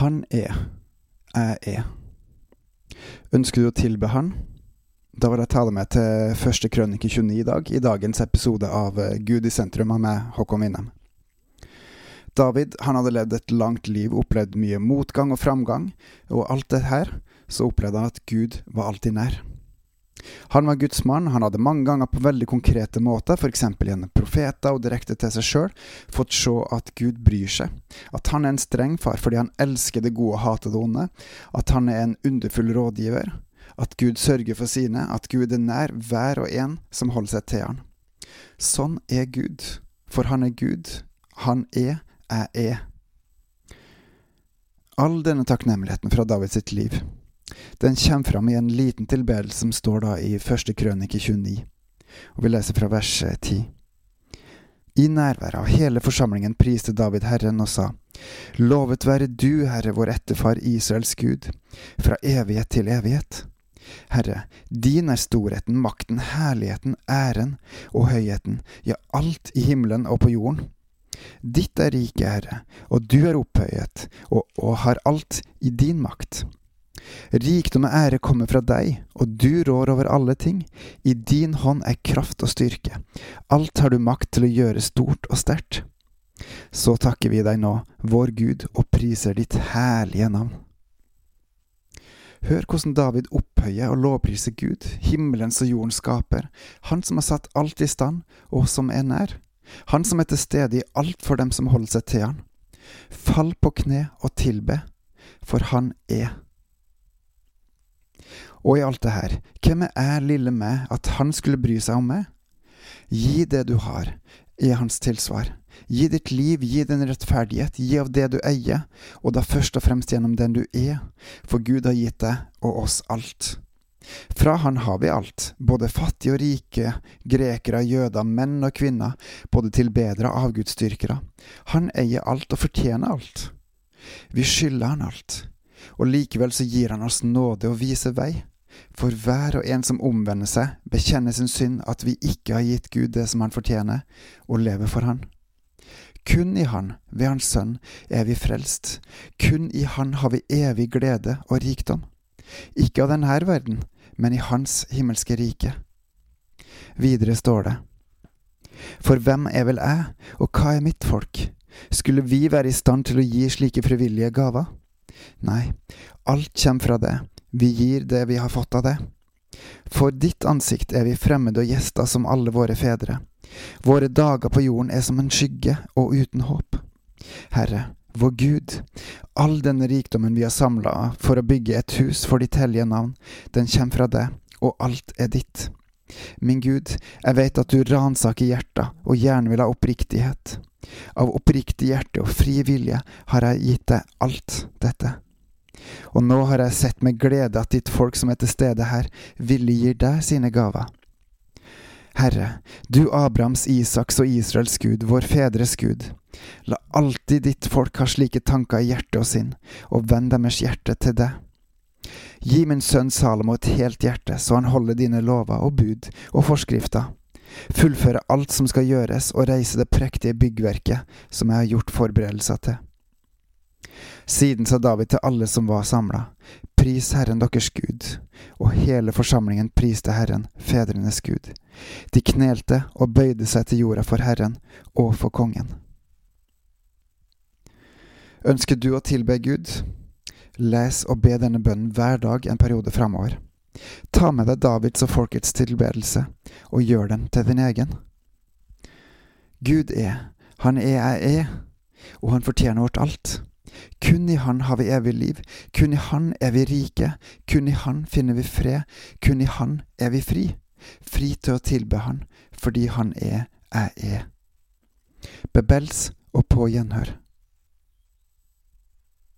Han er, jeg er. Ønsker du å tilbe Han? Da vil jeg ta deg med til første krønike 29 i dag, i dagens episode av eh, Gud i sentrum meg, Håkon Winnem. David han hadde levd et langt liv, opplevd mye motgang og framgang, og alt det her så opplevde han at Gud var alltid nær. Han var Guds mann, han hadde mange ganger på veldig konkrete måter, f.eks. gjennom profeter og direkte til seg sjøl, fått se at Gud bryr seg, at han er en streng far fordi han elsker det gode og hater det onde, at han er en underfull rådgiver, at Gud sørger for sine, at Gud er nær hver og en som holder seg til han. Sånn er Gud, for han er Gud, han er, jeg er. All denne takknemligheten fra Davids sitt liv den kommer fram i en liten tilbedelse som står da i første krønike 29, og vi leser fra vers 10. Eh, I nærværet av hele forsamlingen priste David Herren og sa, Lovet være du, Herre, vår etterfar Israels Gud, fra evighet til evighet. Herre, din er storheten, makten, herligheten, æren og høyheten, ja, alt i himmelen og på jorden. Ditt er riket, Herre, og du er opphøyet, og, og har alt i din makt. Rikdom og ære kommer fra deg, og du rår over alle ting. I din hånd er kraft og styrke. Alt har du makt til å gjøre stort og sterkt. Så takker vi deg nå, vår Gud, og priser ditt herlige navn. Hør hvordan David opphøyer og lovpriser Gud, himmelens og jordens skaper, han som har satt alt i stand, og som er nær, han som er til stede i alt for dem som holder seg til han. Fall på kne og tilbe, for han er og i alt det her, hvem er lille meg, at han skulle bry seg om meg? Gi det du har, er hans tilsvar. Gi ditt liv, gi din rettferdighet, gi av det du eier, og da først og fremst gjennom den du er, for Gud har gitt deg og oss alt. Fra Han har vi alt, både fattige og rike, grekere, jøder, menn og kvinner, både tilbedere og avgudsdyrkere. Han eier alt og fortjener alt. Vi skylder Han alt, og likevel så gir Han oss nåde og viser vei. For hver og en som omvender seg, bekjenner sin synd at vi ikke har gitt Gud det som han fortjener, og lever for Han. Kun i Han, ved Hans Sønn, er vi frelst. Kun i Han har vi evig glede og rikdom. Ikke av denne verden, men i Hans himmelske rike. Videre står det. For hvem er vel jeg, og hva er mitt folk? Skulle vi være i stand til å gi slike frivillige gaver? Nei, alt kommer fra det, vi gir det vi har fått av det. For ditt ansikt er vi fremmede og gjester som alle våre fedre. Våre dager på jorden er som en skygge og uten håp. Herre, vår Gud, all denne rikdommen vi har samla for å bygge et hus for ditt hellige navn, den kommer fra deg, og alt er ditt. Min Gud, jeg vet at du ransaker hjertet og gjerne vil ha oppriktighet. Av oppriktig hjerte og fri vilje har jeg gitt deg alt dette. Og nå har jeg sett med glede at ditt folk som er til stede her, villig gir deg sine gaver. Herre, du Abrahams, Isaks og Israels Gud, vår fedres Gud, la alltid ditt folk ha slike tanker i hjerte og sinn, og vend deres hjerte til deg. Gi min sønn Salomo et helt hjerte, så han holder dine lover og bud og forskrifter, fullføre alt som skal gjøres, og reise det prektige byggverket som jeg har gjort forberedelser til. Siden sa David til alle som var samla, Pris Herren deres Gud. Og hele forsamlingen priste Herren, fedrenes Gud. De knelte og bøyde seg til jorda for Herren og for kongen. Ønsker du å tilbe Gud? Les og be denne bønnen hver dag en periode framover. Ta med deg Davids og folkets tilbedelse, og gjør den til din egen. Gud er, han er jeg er, og han fortjener vårt alt. Kun i Han har vi evig liv, kun i Han er vi rike, kun i Han finner vi fred, kun i Han er vi fri, fri til å tilbe Han, fordi Han er jeg er. Bebels og på gjenhør.